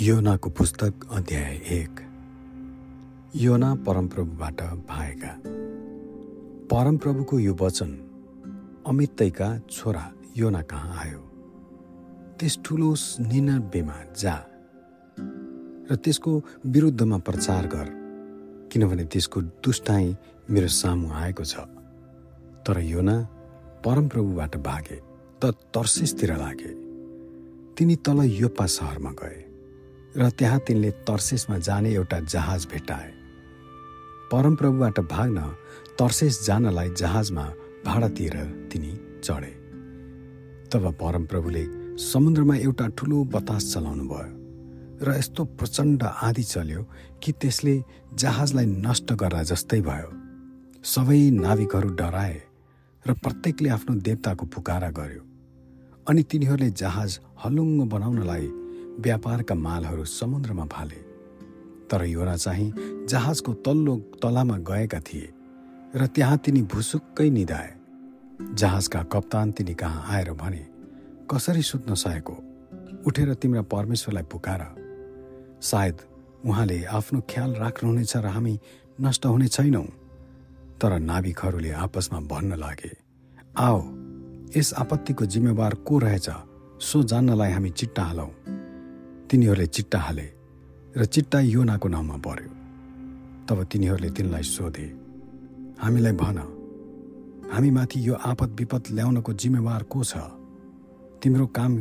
योनाको पुस्तक अध्याय एक। योना परमप्रभुबाट भाएका परमप्रभुको यो वचन अमितैका छोरा योना कहाँ आयो? त्यस ठुलो निनबेमा जा र त्यसको विरुद्धमा प्रचार गर किनभने त्यसको दुष्टाइ मेरो सामु आएको छ। तर योना परमप्रभुबाट भागे त तर्सिसतिर लागे। तिनी तल योपा सहरमा गए। र त्यहाँ तिनले तर्सेसमा जाने एउटा जहाज भेटाए। परमप्रभुबाट भाग्न तर्सेस जानलाई जहाजमा भाडा दिएर तिनी चढे। तब परमप्रभुले समुद्रमा एउटा ठुलो बतास चलाउनु भयो र यस्तो प्रचण्ड आँधी चल्यो कि त्यसले जहाजलाई नष्ट गर्दा जस्तै भयो। सबै नाविकहरू डराए र प्रत्येकले आफ्नो देवताको पुकारा गर्यो। अनि तिनीहरूले जहाज हलुङ्गो बनाउनलाई व्यापारका मालहरू समुद्रमा फाले तर योना चाहिँ जहाजको तल्लो तलामा गएका थिए र त्यहाँ तिनी भुसुक्कै निधाए। जहाजका कप्तान तिनी कहाँ आएर भने कसरी सुत्न सकेको उठेर तिम्रा परमेश्वरलाई पुकार। सायद उहाँले आफ्नो ख्याल राख्नुहुनेछ र हामी नष्ट हुने छैनौँ तर नाविकहरूले आपसमा भन्न लागे आओ यस आपत्तिको जिम्मेवार को रहेछ? सो जान्नलाई हामी चिट्टा हालौँ। तिनीहरूले चिट्टा हाले र चिट्टा योनाको नाउँमा पर्यो। तब तिनीहरूले तिनलाई सोधे हामीलाई भन हामीमाथि यो आपत विपद ल्याउनको जिम्मेवार को छ? तिम्रो काम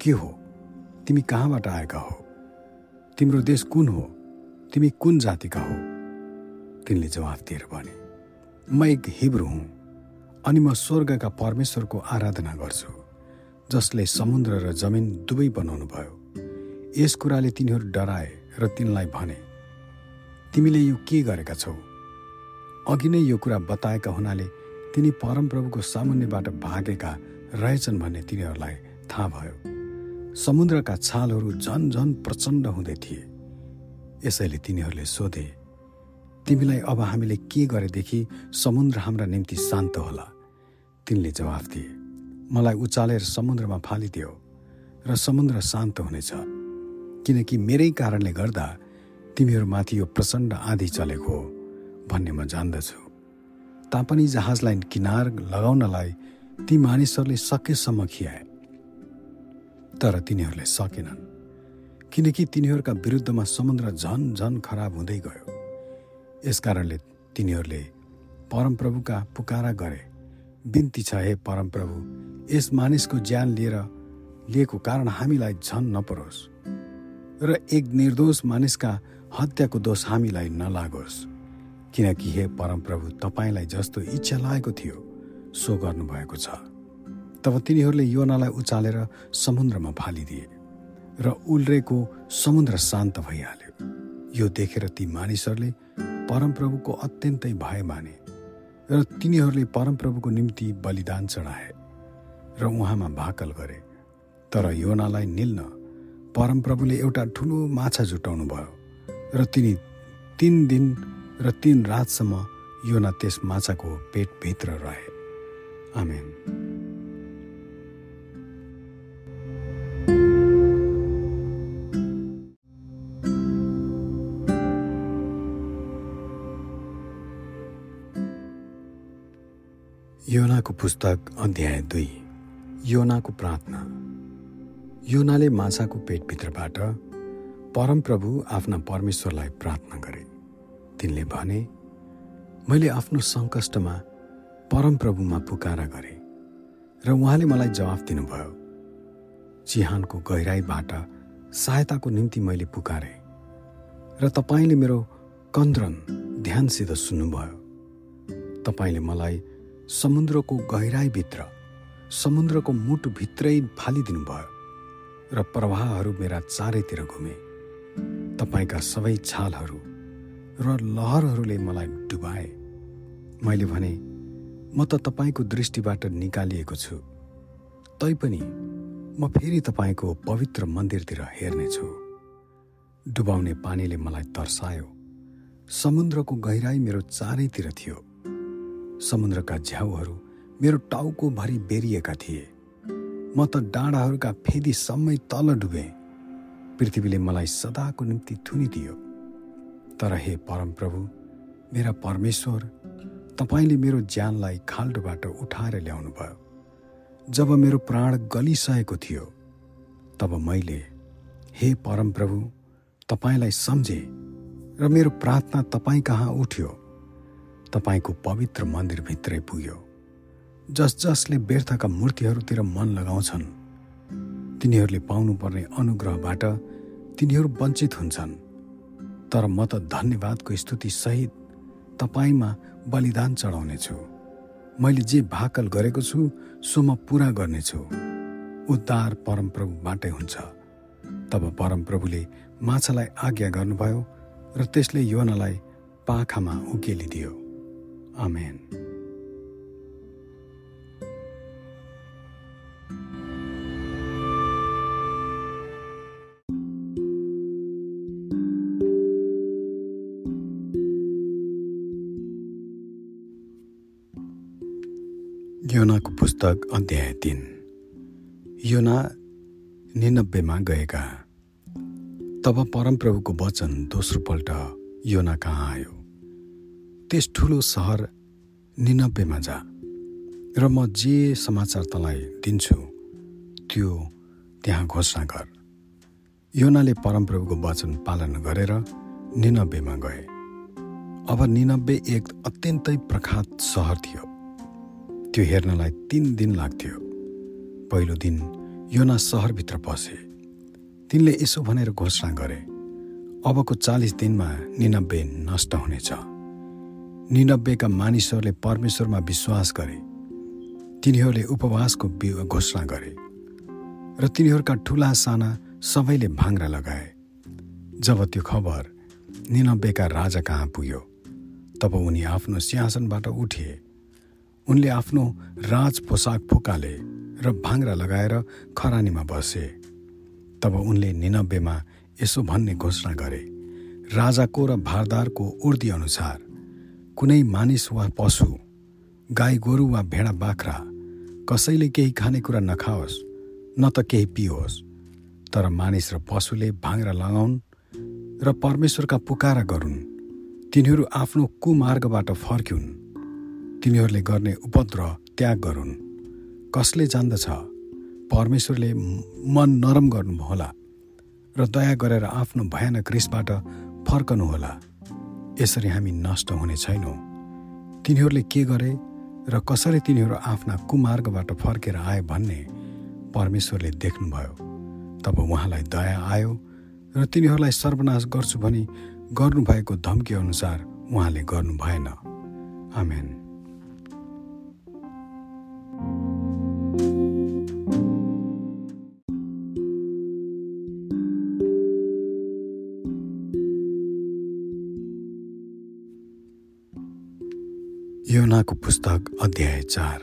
के हो? तिमी कहाँबाट आएका हो? तिम्रो देश कुन हो? तिमी कुन जातिका हो? तिनले जवाफ दिएर भने म एक हिब्रू हुँ अनि म स्वर्गका परमेश्वरको आराधना गर्छु जसले समुद्र र जमिन दुवै बनाउनु भयो यस कुराले तिनीहरू डराए र तिनलाई भने तिमीले यो के गरेका छौ? अघि नै यो कुरा बताएका हुनाले तिनी परमप्रभुको सामुन्यबाट भागेका रहेछन् भन्ने तिनीहरूलाई थाहा भयो। समुद्रका छालहरू झन झन प्रचण्ड हुँदै थिए। यसैले तिनीहरूले सोधे तिमीलाई अब हामीले के गरेदेखि समुद्र हाम्रा निम्ति शान्त होला? तिनले जवाफ दिए मलाई उचालेर समुद्रमा फालिदियो र समुद्र शान्त हुनेछ। किनकि मेरै कारणले गर्दा तिमीहरूमाथि यो प्रचण्ड आँधी चलेको हो भन्ने म जान्दछु। तापनि जहाजलाई किनार लगाउनलाई ती मानिसहरूले सकेसम्म खियाए। तर तिनीहरूले सकेनन् किनकि तिनीहरूका विरुद्धमा समुद्र झन झन खराब हुँदै गयो। यसकारणले तिनीहरूले परमप्रभुका पुकारा गरे। बिन्ती छ हे परमप्रभु यस मानिसको ज्यान लिएर लिएको कारण हामीलाई झन नपरोस्। र एक निर्दोष मानिसका हत्याको दोष हामीलाई नलागोस्। किनकि हे परमप्रभु तपाईँलाई जस्तो इच्छा लागेको थियो सो गर्नुभएको छ। तब तिनीहरूले योनालाई उचालेर समुद्रमा फालिदिए र उल्रेको समुद्र शान्त भइहाल्यो। यो देखेर ती मानिसहरूले परमप्रभुको अत्यन्तै भय माने र तिनीहरूले परमप्रभुको निम्ति बलिदान चढाए र उहाँमा भाकल गरे। तर योनालाई निल्न परमप्रभुले एउटा ठुलो माछा जुटाउनु भयो र तिनी तिन दिन र तिन रातसम्म योना त्यस माछाको पेटभित्र रहे। आमेन। योनाको पुस्तक अध्याय दुई। योनाको प्रार्थना। योनाले माछाको पेटभित्रबाट परमप्रभु आफ्ना परमेश्वरलाई प्रार्थना गरे। तिनले भने मैले आफ्नो सङ्कष्टमा परमप्रभुमा पुकारा गरेँ र उहाँले मलाई जवाफ दिनुभयो। चिहानको गहिराईबाट सहायताको निम्ति मैले पुकारेँ र तपाईँले मेरो कन्द्रन ध्यानसित सुन्नुभयो। तपाईँले मलाई समुद्रको गहिराईभित्र समुद्रको मुटुभित्रै फालिदिनुभयो। र प्रवाहहरू मेरा चारैतिर घुमे। तपाईँका सबै छालहरू र लहरहरूले मलाई डुबाए। मैले भने म त तपाईँको दृष्टिबाट निकालिएको छु। तैपनि म फेरि तपाईँको पवित्र मन्दिरतिर हेर्नेछु डुबाउने पानीले मलाई तर्सायो। समुद्रको गहिराई मेरो चारैतिर थियो। समुद्रका झ्याउहरू मेरो टाउको भरि बेरिएका थिए। म त डाँडाहरूका फेदीसम्मै तल डुबेँ। पृथ्वीले मलाई सदाको निम्ति थुनिदियो। तर हे परमप्रभु मेरा परमेश्वर तपाईँले मेरो ज्यानलाई खाल्डोबाट उठाएर ल्याउनु भयो जब मेरो प्राण गलिसकेको थियो तब मैले हे परमप्रभु तपाईँलाई सम्झे र मेरो प्रार्थना तपाईँ कहाँ उठ्यो? तपाईँको पवित्र मन्दिरभित्रै पुग्यो। जस जसले व्यर्थका मूर्तिहरूतिर मन लगाउँछन् तिनीहरूले पाउनुपर्ने अनुग्रहबाट तिनीहरू वञ्चित हुन्छन्। तर म त धन्यवादको स्तुतिसहित तपाईँमा बलिदान चढाउनेछु। मैले जे भाकल गरेको छु सो म पुरा गर्नेछु। उद्धार परमप्रभुबाटै हुन्छ। तब परमप्रभुले माछालाई आज्ञा गर्नुभयो र त्यसले योनालाई पाखामा उकेलिदियो। आमेन। योनाको पुस्तक अध्याय तिन। योना निनब्बेमा गएका। तब परमप्रभुको वचन दोस्रोपल्ट योना कहाँ आयो? त्यस ठुलो सहर निनब्बेमा जा र म जे समाचार तँलाई दिन्छु त्यो त्यहाँ घोषणा गर। योनाले परमप्रभुको वचन पालन गरेर निनब्बेमा गए। अब निनब्बे एक अत्यन्तै प्रख्यात सहर थियो। त्यो हेर्नलाई तिन दिन लाग्थ्यो। पहिलो दिन योना सहरभित्र पसे तिनले यसो भनेर घोषणा गरे अबको चालिस दिनमा निनब्बे नष्ट हुनेछ। निनब्बेका मानिसहरूले परमेश्वरमा विश्वास गरे। तिनीहरूले उपवासको घोषणा गरे। र तिनीहरूका ठुला साना सबैले भाङ्रा लगाए। जब त्यो खबर निनब्बेका राजा कहाँ पुग्यो तब उनी आफ्नो सिंहासनबाट उठिए उनले आफ्नो राज पोसाक फुकाले र भाङ्रा लगाएर खरानीमा बसे। तब उनले निनब्बेमा यसो भन्ने घोषणा गरे राजाको र भारदारको उर्दी अनुसार कुनै मानिस वा पशु गाई गोरु वा भेडा बाख्रा कसैले केही खानेकुरा नखाओस् न त केही पियोस् तर मानिस र पशुले भाङ्रा लगाउन् र परमेश्वरका पुकारा गरून् तिनीहरू आफ्नो कुमार्गबाट फर्क्युन्। तिनीहरूले गर्ने उपद्रव त्याग गरून्। कसले जान्दछ? परमेश्वरले मन नरम गर्नुहोला र दया गरेर आफ्नो भयानक रिसबाट फर्कनुहोला। यसरी हामी नष्ट हुने छैनौँ। तिनीहरूले के गरे र कसरी तिनीहरू आफ्ना कुमार्गबाट फर्केर आए भन्ने परमेश्वरले देख्नुभयो। तब उहाँलाई दया आयो र तिनीहरूलाई सर्वनाश गर्छु भनी गर्नुभएको धम्की अनुसार उहाँले गर्नु भएन आमेन। योनाको पुस्तक अध्याय चार।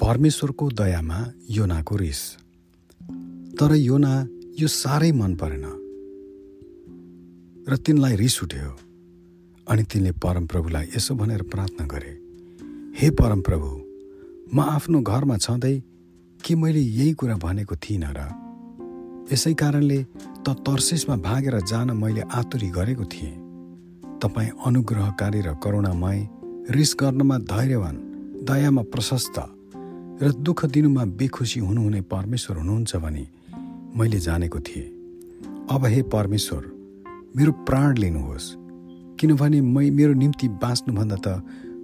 परमेश्वरको दयामा योनाको रिस। तर योना यो साह्रै मन परेन। र तिनलाई रिस उठ्यो। अनि तिनले परमप्रभुलाई यसो भनेर प्रार्थना गरे हे परमप्रभु म आफ्नो घरमा छँदै के मैले यही कुरा भनेको थिइनँ र? यसै कारणले त तर्सिसमा भागेर जान मैले आतुरी गरेको थिएँ। तपाईँ अनुग्रहकारी र करुणामय रिस गर्नमा धैर्यवान दयामा प्रशस्त र दुःख दिनुमा बेखुसी हुनुहुने परमेश्वर हुनुहुन्छ भने मैले जानेको थिएँ। अब हे परमेश्वर मेरो प्राण लिनुहोस् किनभने मै मेरो निम्ति बाँच्नुभन्दा त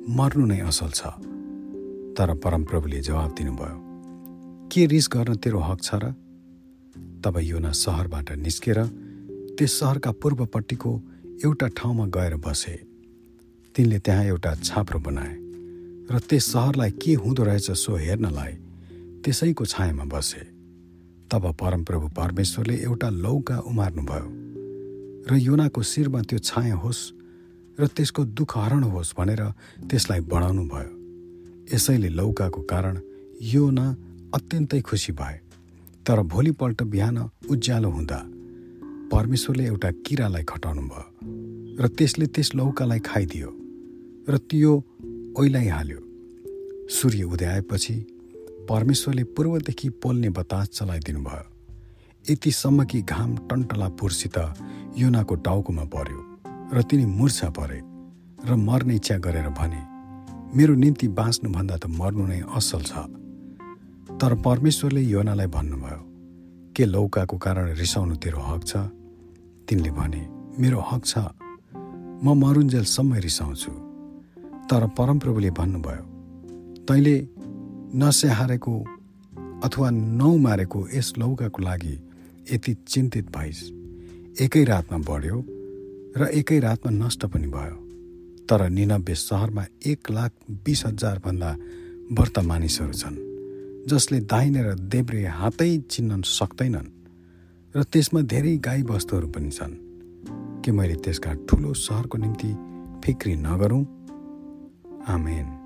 मर्नु नै असल छ। तर परमप्रभुले जवाब दिनुभयो के रिस गर्न तेरो हक छ र? तब योना सहरबाट निस्केर त्यस सहरका पूर्वपट्टिको एउटा ठाउँमा गएर बसे। तिनले त्यहाँ एउटा छाप्रो बनाए र त्यस सहरलाई के हुँदो रहेछ सो हेर्नलाई त्यसैको छायामा बसे। तब परमप्रभु परमेश्वरले एउटा लौका उमार्नुभयो र योनाको शिरमा त्यो छाया होस् र त्यसको दुःख हरण होस् भनेर त्यसलाई बढाउनु भयो। यसैले लौकाको कारण योना अत्यन्तै खुसी भए। तर भोलिपल्ट बिहान उज्यालो हुँदा परमेश्वरले एउटा किरालाई खटाउनु भयो र त्यसले त्यस लौकालाई खाइदियो। र त्यो ओइलाइहाल्यो। सूर्य उदय आएपछि परमेश्वरले पूर्वदेखि पोल्ने बतास चलाइदिनु भयो यतिसम्म कि घाम टन्टला पुरसित योनाको टाउकोमा पर्यो र तिनी मुर्छा परे र मर्ने इच्छा गरेर भने मेरो निम्ति बाँच्नुभन्दा त मर्नु नै असल छ। तर परमेश्वरले योनालाई भन्नुभयो के लौकाको कारण रिसाउनु तेरो हक छ? तिनले भने मेरो हक छ। म मरुन्जेलसम्म रिसाउँछु। तर परमप्रभुले भन्नुभयो तैँले नस्याहारेको अथवा नौमारेको यस लौकाको लागि यति चिन्तित भइस्। एकै रातमा बढ्यो र एकै रातमा नष्ट पनि भयो। तर निनब्बे सहरमा एक लाख बिस हजारभन्दा व्रत मानिसहरू छन् जसले दाहिने र देब्रे हातै चिन्न सक्दैनन् र त्यसमा धेरै गाई वस्तुहरू पनि छन्। के मैले त्यसका ठुलो सहरको निम्ति फिक्री नगरौँ? आमेन